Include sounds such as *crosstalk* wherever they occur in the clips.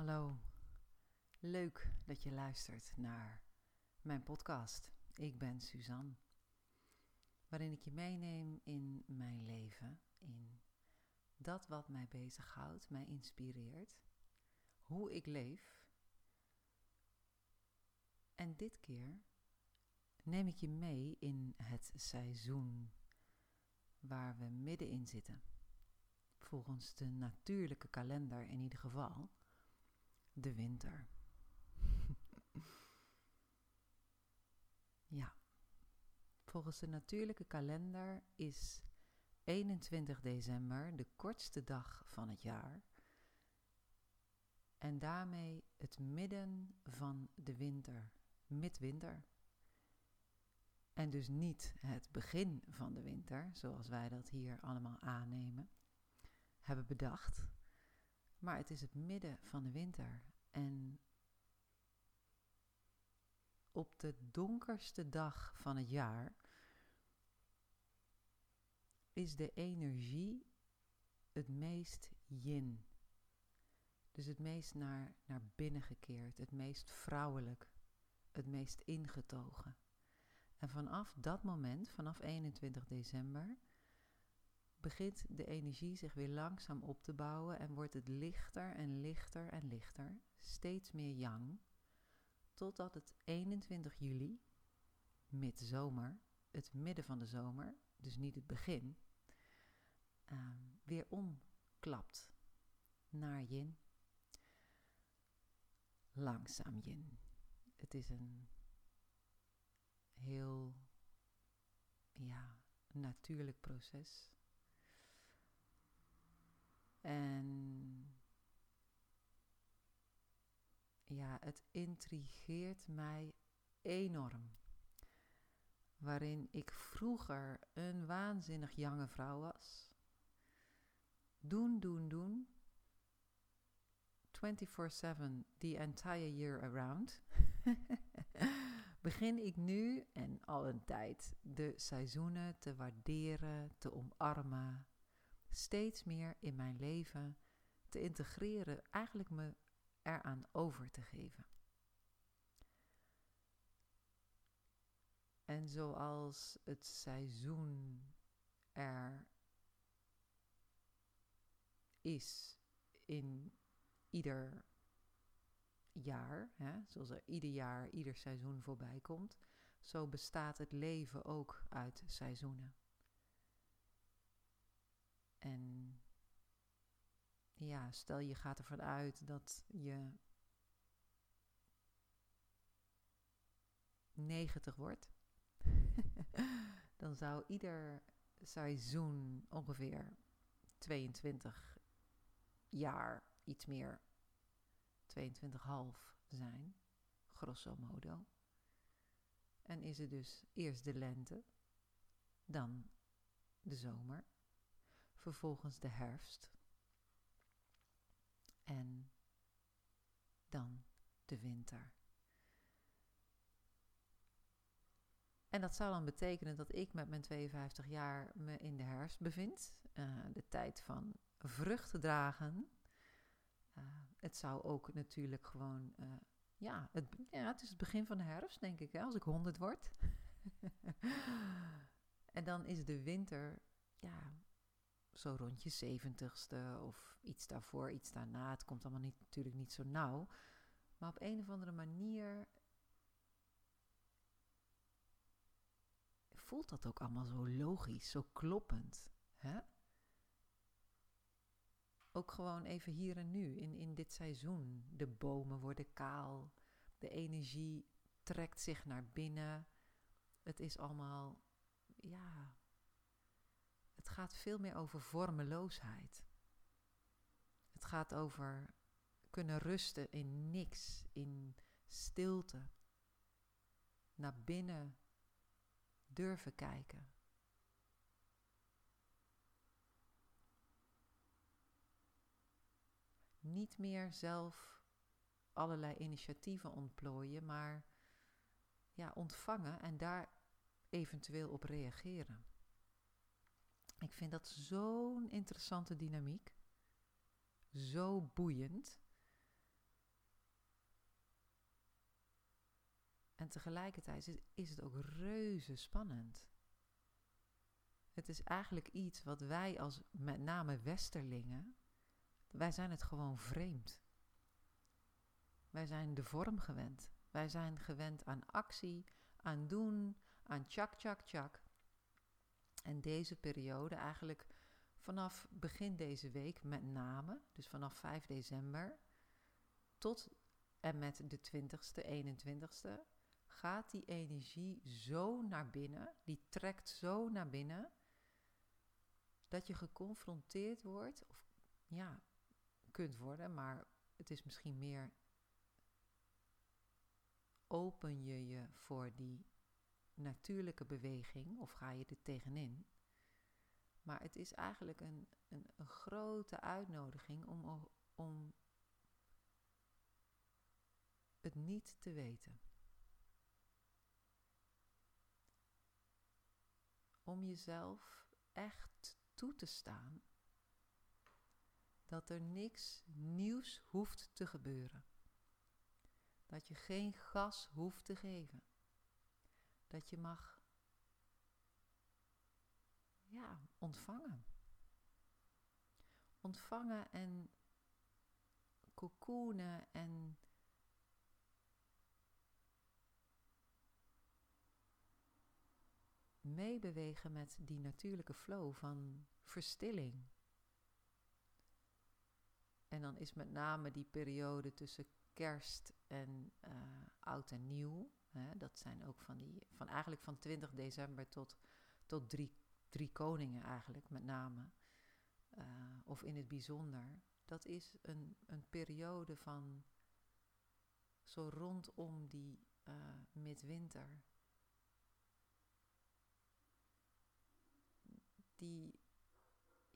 Hallo, leuk dat je luistert naar mijn podcast. Ik ben Suzanne, waarin ik je meeneem in mijn leven, in dat wat mij bezighoudt, mij inspireert, hoe ik leef. En dit keer neem ik je mee in het seizoen waar we middenin zitten. Volgens de natuurlijke kalender in ieder geval de winter. *laughs* ja, volgens de natuurlijke kalender is 21 december de kortste dag van het jaar. En daarmee het midden van de winter, midwinter. En dus niet het begin van de winter, zoals wij dat hier allemaal aannemen, hebben bedacht. Maar het is het midden van de winter. En op de donkerste dag van het jaar is de energie het meest yin. Dus het meest naar, naar binnen gekeerd, het meest vrouwelijk, het meest ingetogen. En vanaf dat moment, vanaf 21 december, begint de energie zich weer langzaam op te bouwen en wordt het lichter en lichter en lichter, steeds meer yang, totdat het 21 juli, midzomer, het midden van de zomer, dus niet het begin, uh, weer omklapt naar yin. Langzaam yin. Het is een heel ja, natuurlijk proces. En ja, het intrigeert mij enorm. Waarin ik vroeger een waanzinnig jonge vrouw was. Doen, doen, doen. 24-7, the entire year around. *laughs* Begin ik nu en al een tijd de seizoenen te waarderen, te omarmen, steeds meer in mijn leven te integreren, eigenlijk me eraan over te geven. En zoals het seizoen er is in ieder jaar, hè, zoals er ieder jaar, ieder seizoen voorbij komt, zo bestaat het leven ook uit seizoenen. En ja, stel je gaat ervan uit dat je 90 wordt, *laughs* dan zou ieder seizoen ongeveer 22 jaar, iets meer, 22,5 zijn, grosso modo. En is het dus eerst de lente, dan de zomer, vervolgens de herfst en dan de winter. En dat zou dan betekenen dat ik met mijn 52 jaar me in de herfst bevind, uh, de tijd van vruchten dragen. Uh, het zou ook natuurlijk gewoon, uh, ja, het, ja, het is het begin van de herfst, denk ik, hè, als ik 100 word. *laughs* en dan is de winter, ja, zo rond je zeventigste of iets daarvoor, iets daarna. Het komt allemaal niet, natuurlijk niet zo nauw. Maar op een of andere manier voelt dat ook allemaal zo logisch, zo kloppend. Hè? Ook gewoon even hier en nu, in, in dit seizoen. De bomen worden kaal, de energie trekt zich naar binnen. Het is allemaal, ja, het gaat veel meer over vormeloosheid. Het gaat over kunnen rusten in niks, in stilte. Naar binnen durven kijken. Niet meer zelf allerlei initiatieven ontplooien, maar ja, ontvangen en daar eventueel op reageren. Ik vind dat zo'n interessante dynamiek. Zo boeiend. En tegelijkertijd is het ook reuze spannend. Het is eigenlijk iets wat wij als met name Westerlingen, wij zijn het gewoon vreemd. Wij zijn de vorm gewend. Wij zijn gewend aan actie, aan doen, aan tjak, tjak, tjak. En deze periode, eigenlijk vanaf begin deze week met name, dus vanaf 5 december tot en met de 20ste, 21ste, gaat die energie zo naar binnen, die trekt zo naar binnen, dat je geconfronteerd wordt, of ja, kunt worden, maar het is misschien meer open je je voor die natuurlijke beweging of ga je er tegenin? Maar het is eigenlijk een, een, een grote uitnodiging om, om het niet te weten. Om jezelf echt toe te staan dat er niks nieuws hoeft te gebeuren. Dat je geen gas hoeft te geven. Dat je mag ja, ontvangen. Ontvangen en cocoonen en meebewegen met die natuurlijke flow van verstilling. En dan is met name die periode tussen kerst en uh, oud en nieuw. Dat zijn ook van die, van eigenlijk van 20 december tot, tot drie, drie koningen eigenlijk met name. Uh, of in het bijzonder. Dat is een, een periode van zo rondom die uh, midwinter. Die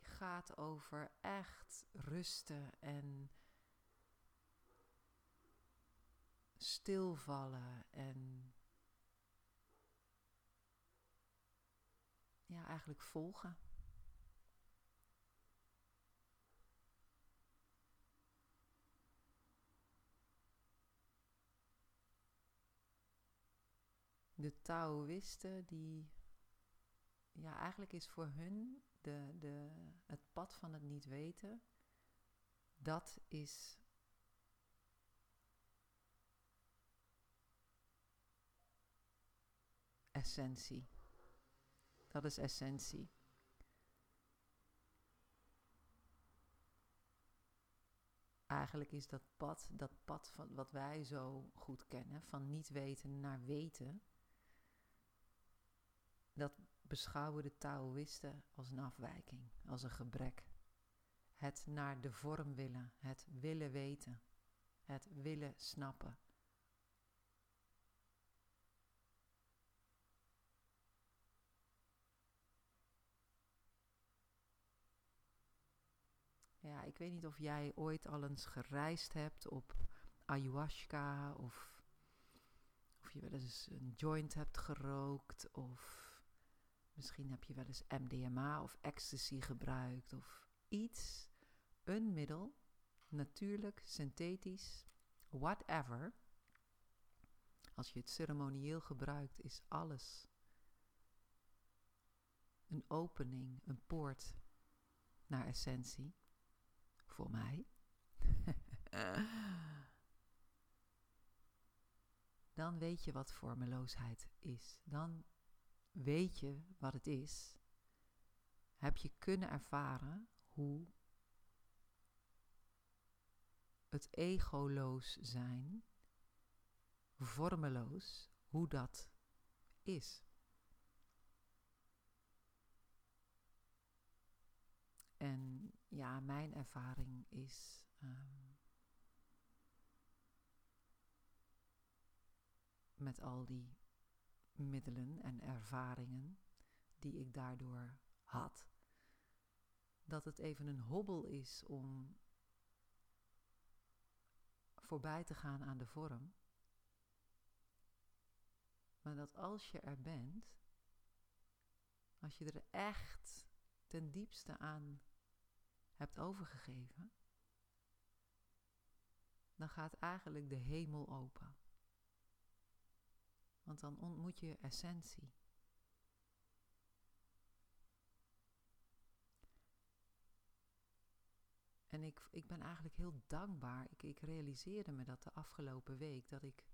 gaat over echt rusten en stilvallen en ja, eigenlijk volgen. De Taoïsten, die ja, eigenlijk is voor hun de, de, het pad van het niet weten, dat is essentie. Dat is essentie. Eigenlijk is dat pad, dat pad van wat wij zo goed kennen, van niet weten naar weten, dat beschouwen de Taoïsten als een afwijking, als een gebrek. Het naar de vorm willen, het willen weten, het willen snappen. Ik weet niet of jij ooit al eens gereisd hebt op ayahuasca of of je wel eens een joint hebt gerookt of Misschien heb je wel eens MDMA of ecstasy gebruikt of iets, een middel, natuurlijk, synthetisch, whatever. Als je het ceremonieel gebruikt, is alles een opening, een poort naar essentie. Voor mij. *laughs* Dan weet je wat vormeloosheid is. Dan weet je wat het is, heb je kunnen ervaren hoe het egoloos zijn, vormeloos, hoe dat is. En ja, mijn ervaring is um, met al die middelen en ervaringen die ik daardoor had. Dat het even een hobbel is om voorbij te gaan aan de vorm. Maar dat als je er bent, als je er echt ten diepste aan hebt overgegeven, dan gaat eigenlijk de hemel open. Want dan ontmoet je essentie. En ik, ik ben eigenlijk heel dankbaar. Ik, ik realiseerde me dat de afgelopen week dat ik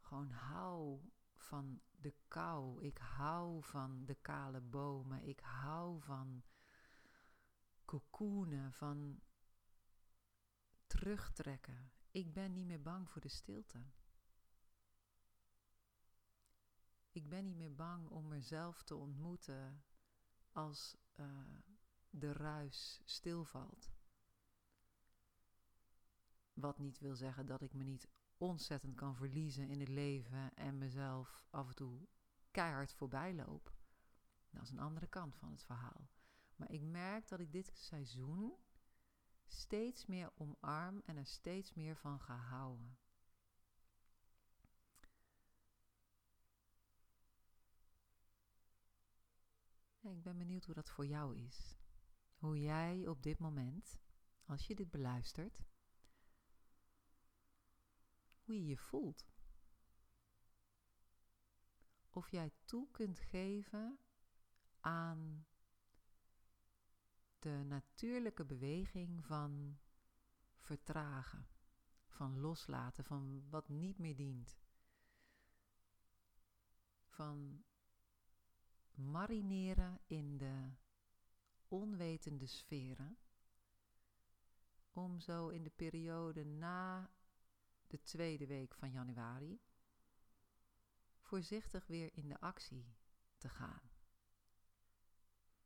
gewoon hou van de kou. Ik hou van de kale bomen. Ik hou van cocoonen, van terugtrekken. Ik ben niet meer bang voor de stilte. Ik ben niet meer bang om mezelf te ontmoeten als uh, de ruis stilvalt. Wat niet wil zeggen dat ik me niet ontzettend kan verliezen in het leven en mezelf af en toe keihard voorbij loop. Dat is een andere kant van het verhaal. Maar ik merk dat ik dit seizoen steeds meer omarm en er steeds meer van ga houden. ik ben benieuwd hoe dat voor jou is. Hoe jij op dit moment, als je dit beluistert, hoe je je voelt. Of jij toe kunt geven aan de natuurlijke beweging van vertragen, van loslaten, van wat niet meer dient. Van marineren in de onwetende sferen, om zo in de periode na de tweede week van januari voorzichtig weer in de actie te gaan.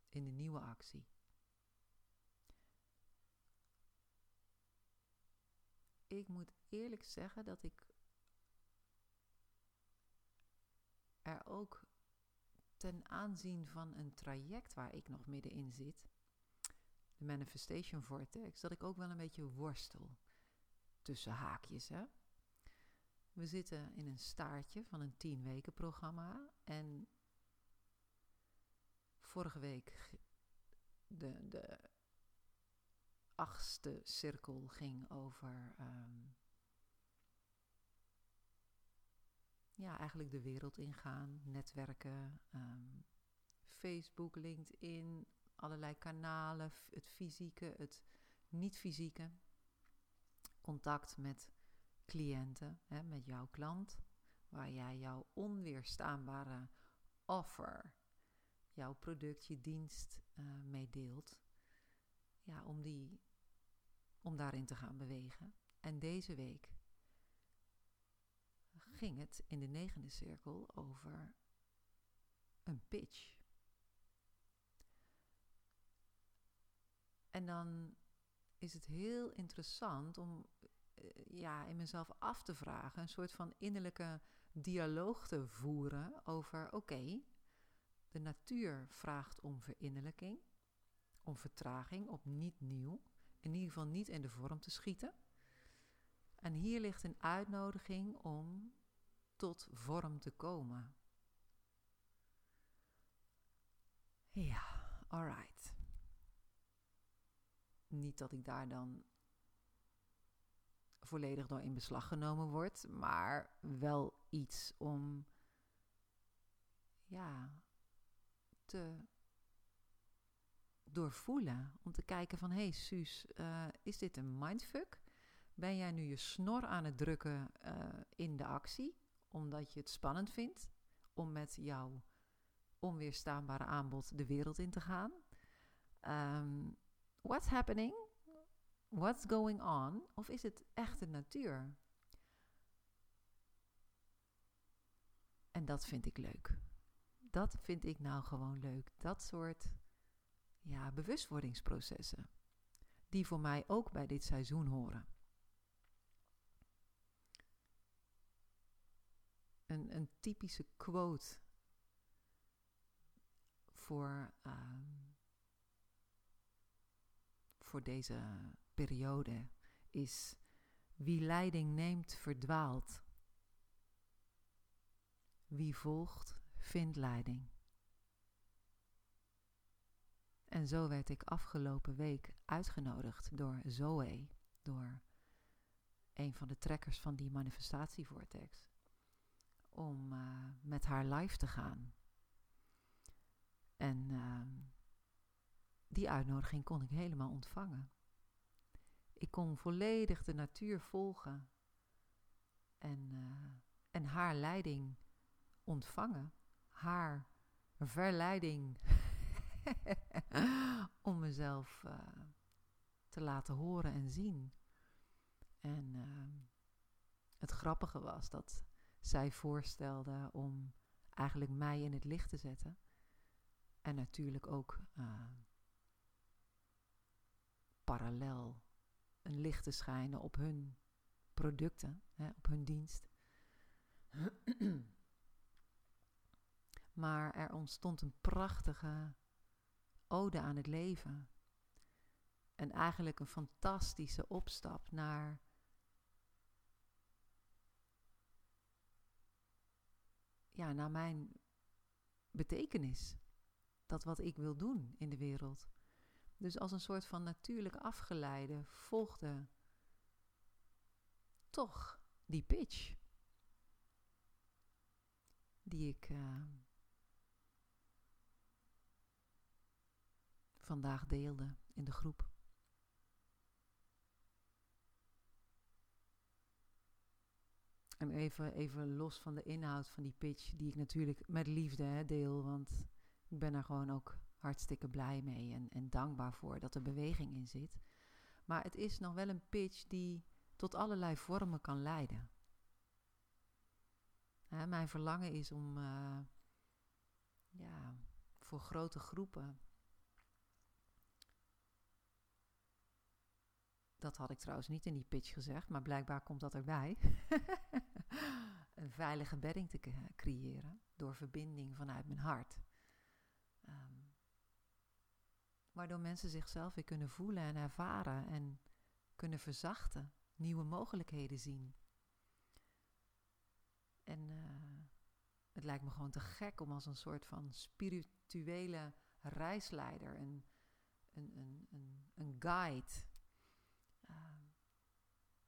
In de nieuwe actie. Ik moet eerlijk zeggen dat ik er ook ten aanzien van een traject waar ik nog middenin zit, de Manifestation Vortex, dat ik ook wel een beetje worstel tussen haakjes. Hè? We zitten in een staartje van een tien weken programma. En vorige week, de, de achtste cirkel ging over. Ehm, ja, eigenlijk de wereld ingaan, netwerken, ehm, Facebook, LinkedIn, allerlei kanalen, het fysieke, het niet-fysieke contact met cliënten, hè, met jouw klant, waar jij jouw onweerstaanbare offer, jouw product, je dienst uh, mee deelt. Ja, om, die, om daarin te gaan bewegen. En deze week ging het in de negende cirkel over een pitch. En dan is het heel interessant om eh, ja, in mezelf af te vragen, een soort van innerlijke dialoog te voeren over: oké, de natuur vraagt om verinnerlijking, om vertraging, op niet nieuw, in ieder geval niet in de vorm te schieten. En hier ligt een uitnodiging om tot vorm te komen. Ja, alright. Niet dat ik daar dan volledig door in beslag genomen word, maar wel iets om ja, te doorvoelen. Om te kijken van, hé hey, Suus, uh, is dit een mindfuck? Ben jij nu je snor aan het drukken uh, in de actie, omdat je het spannend vindt om met jouw onweerstaanbare aanbod de wereld in te gaan? Um, what's happening? What's going on? Of is het echt de natuur? En dat vind ik leuk. Dat vind ik nou gewoon leuk. Dat soort ja, bewustwordingsprocessen. Die voor mij ook bij dit seizoen horen. Een, een typische quote voor uh, voor deze periode is: wie leiding neemt, verdwaalt. Wie volgt, vindt leiding. En zo werd ik afgelopen week uitgenodigd door Zoe, door een van de trekkers van die manifestatievortex, om uh, met haar live te gaan. En uh, die uitnodiging kon ik helemaal ontvangen. Ik kon volledig de natuur volgen en, uh, en haar leiding ontvangen. Haar verleiding *laughs* om mezelf uh, te laten horen en zien. En uh, het grappige was dat zij voorstelde om eigenlijk mij in het licht te zetten. En natuurlijk ook uh, parallel een licht te schijnen op hun producten, hè, op hun dienst. *clears throat* maar er ontstond een prachtige ode aan het leven. En eigenlijk een fantastische opstap naar ja, naar mijn betekenis. Dat wat ik wil doen in de wereld. Dus als een soort van natuurlijk afgeleide volgde toch die pitch. Die ik uh, vandaag deelde in de groep. En even, even los van de inhoud van die pitch, die ik natuurlijk met liefde hè, deel, want ik ben er gewoon ook hartstikke blij mee en, en dankbaar voor dat er beweging in zit. Maar het is nog wel een pitch die tot allerlei vormen kan leiden. Mijn verlangen is om uh, ja, voor grote groepen Dat had ik trouwens niet in die pitch gezegd, maar blijkbaar komt dat erbij. *laughs* een veilige bedding te creëren door verbinding vanuit mijn hart. Um, waardoor mensen zichzelf weer kunnen voelen en ervaren en kunnen verzachten, nieuwe mogelijkheden zien. En uh, het lijkt me gewoon te gek om als een soort van spirituele reisleider, een, een, een, een, een guide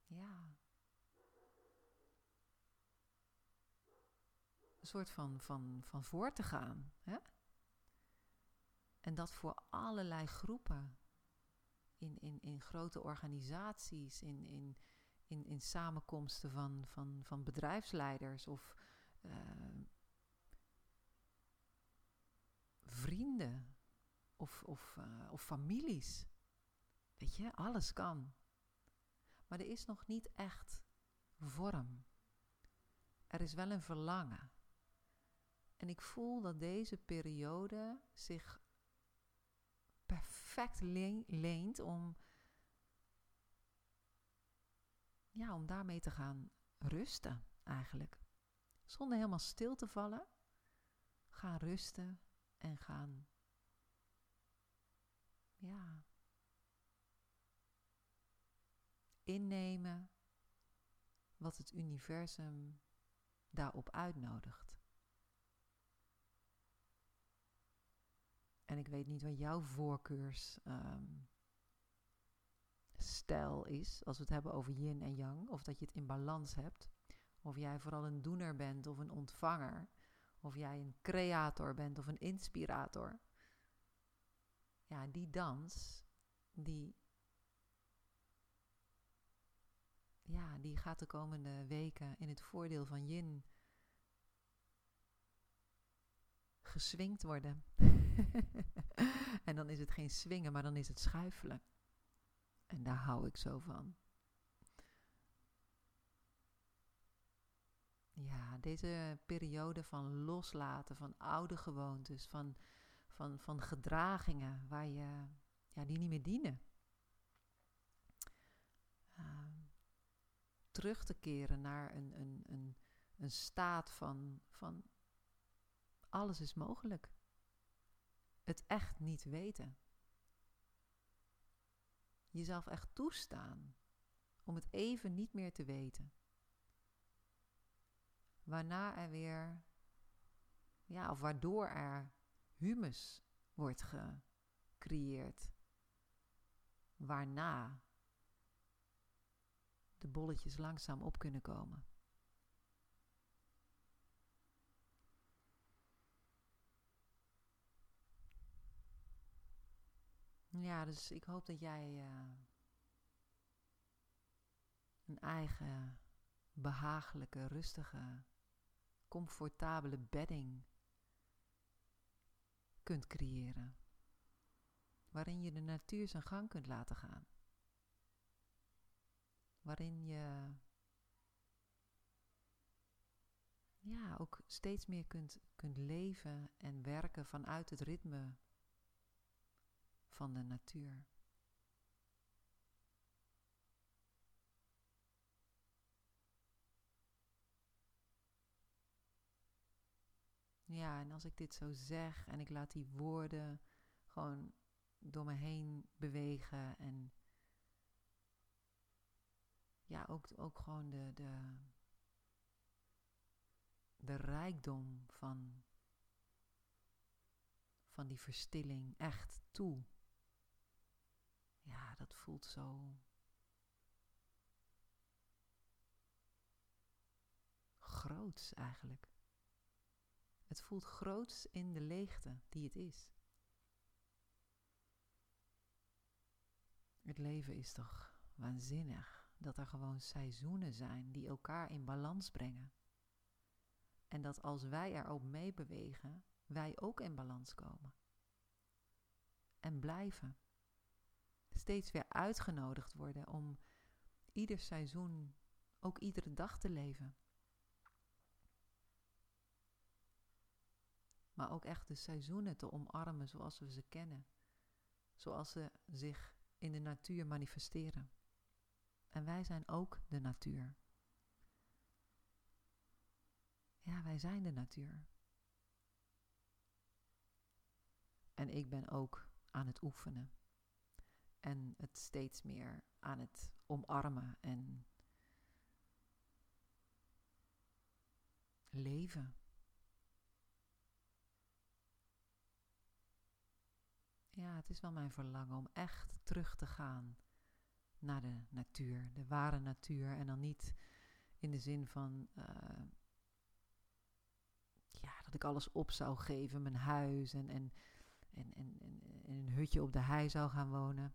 ja, een soort van, van, van voor te gaan. Hè? En dat voor allerlei groepen. In, in, in grote organisaties, in, in, in, in samenkomsten van, van, van bedrijfsleiders of uh, vrienden of, of, uh, of families. Weet je, alles kan maar er is nog niet echt vorm. Er is wel een verlangen. En ik voel dat deze periode zich perfect leent om, ja, om daarmee te gaan rusten eigenlijk. Zonder helemaal stil te vallen, gaan rusten en gaan, ja, innemen wat het universum daarop uitnodigt. En ik weet niet wat jouw voorkeursstijl um, is, als we het hebben over yin en yang, of dat je het in balans hebt, of jij vooral een doener bent of een ontvanger, of jij een creator bent of een inspirator. Ja, die dans, die ja, die gaat de komende weken in het voordeel van yin geswingd worden. *laughs* en dan is het geen swingen, maar dan is het schuifelen. En daar hou ik zo van. Ja, deze periode van loslaten van oude gewoontes, van, van, van gedragingen waar je, ja, die niet meer dienen. Terug te keren naar een, een, een, een staat van, van alles is mogelijk. Het echt niet weten. Jezelf echt toestaan om het even niet meer te weten. Waarna er weer, ja, of waardoor er humus wordt gecreëerd. Waarna de bolletjes langzaam op kunnen komen. Ja, dus ik hoop dat jij eh, een eigen behagelijke, rustige, comfortabele bedding kunt creëren. Waarin je de natuur zijn gang kunt laten gaan. Waarin je ja, ook steeds meer kunt, kunt leven en werken vanuit het ritme van de natuur. Ja, en als ik dit zo zeg en ik laat die woorden gewoon door me heen bewegen en ja, ook, ook gewoon de, de, de rijkdom van, van die verstilling echt toe. Ja, dat voelt zo groots eigenlijk. Het voelt groots in de leegte die het is. Het leven is toch waanzinnig dat er gewoon seizoenen zijn die elkaar in balans brengen. En dat als wij erop meebewegen, wij ook in balans komen. En blijven. Steeds weer uitgenodigd worden om ieder seizoen, ook iedere dag te leven. Maar ook echt de seizoenen te omarmen zoals we ze kennen. Zoals ze zich in de natuur manifesteren. En wij zijn ook de natuur. Ja, wij zijn de natuur. En ik ben ook aan het oefenen. En het steeds meer aan het omarmen en leven. Ja, het is wel mijn verlangen om echt terug te gaan naar de natuur, de ware natuur. En dan niet in de zin van uh, ja, dat ik alles op zou geven, mijn huis en, en, en, en, en, een hutje op de hei zou gaan wonen.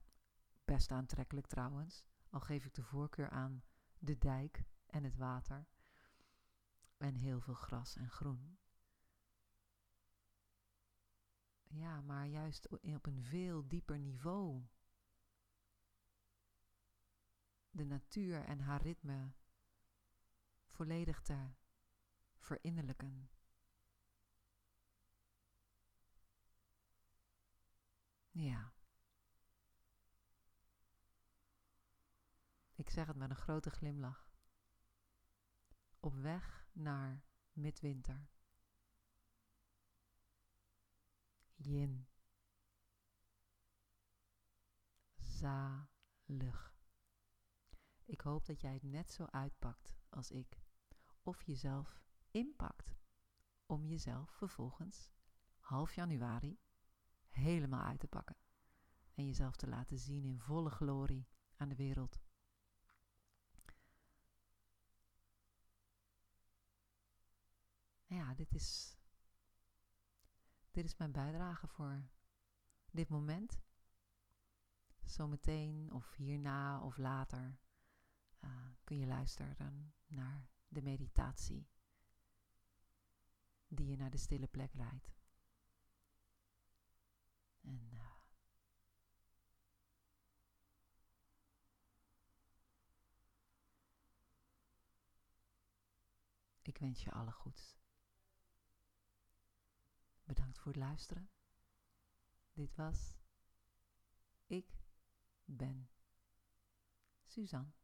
Best aantrekkelijk trouwens, al geef ik de voorkeur aan de dijk en het water en heel veel gras en groen. Ja, maar juist op een veel dieper niveau. De natuur en haar ritme volledig te verinnerlijken. Ja. Ik zeg het met een grote glimlach. Op weg naar midwinter. yin. Zalig. Ik hoop dat jij het net zo uitpakt als ik. Of jezelf inpakt. Om jezelf vervolgens half januari helemaal uit te pakken. En jezelf te laten zien in volle glorie aan de wereld. Ja, dit is dit is mijn bijdrage voor dit moment. Zometeen of hierna of later uh, kun je luisteren naar de meditatie die je naar de stille plek leidt. En uh, ik wens je alle goeds. Bedankt voor het luisteren. Dit was Ik Ben Suzanne.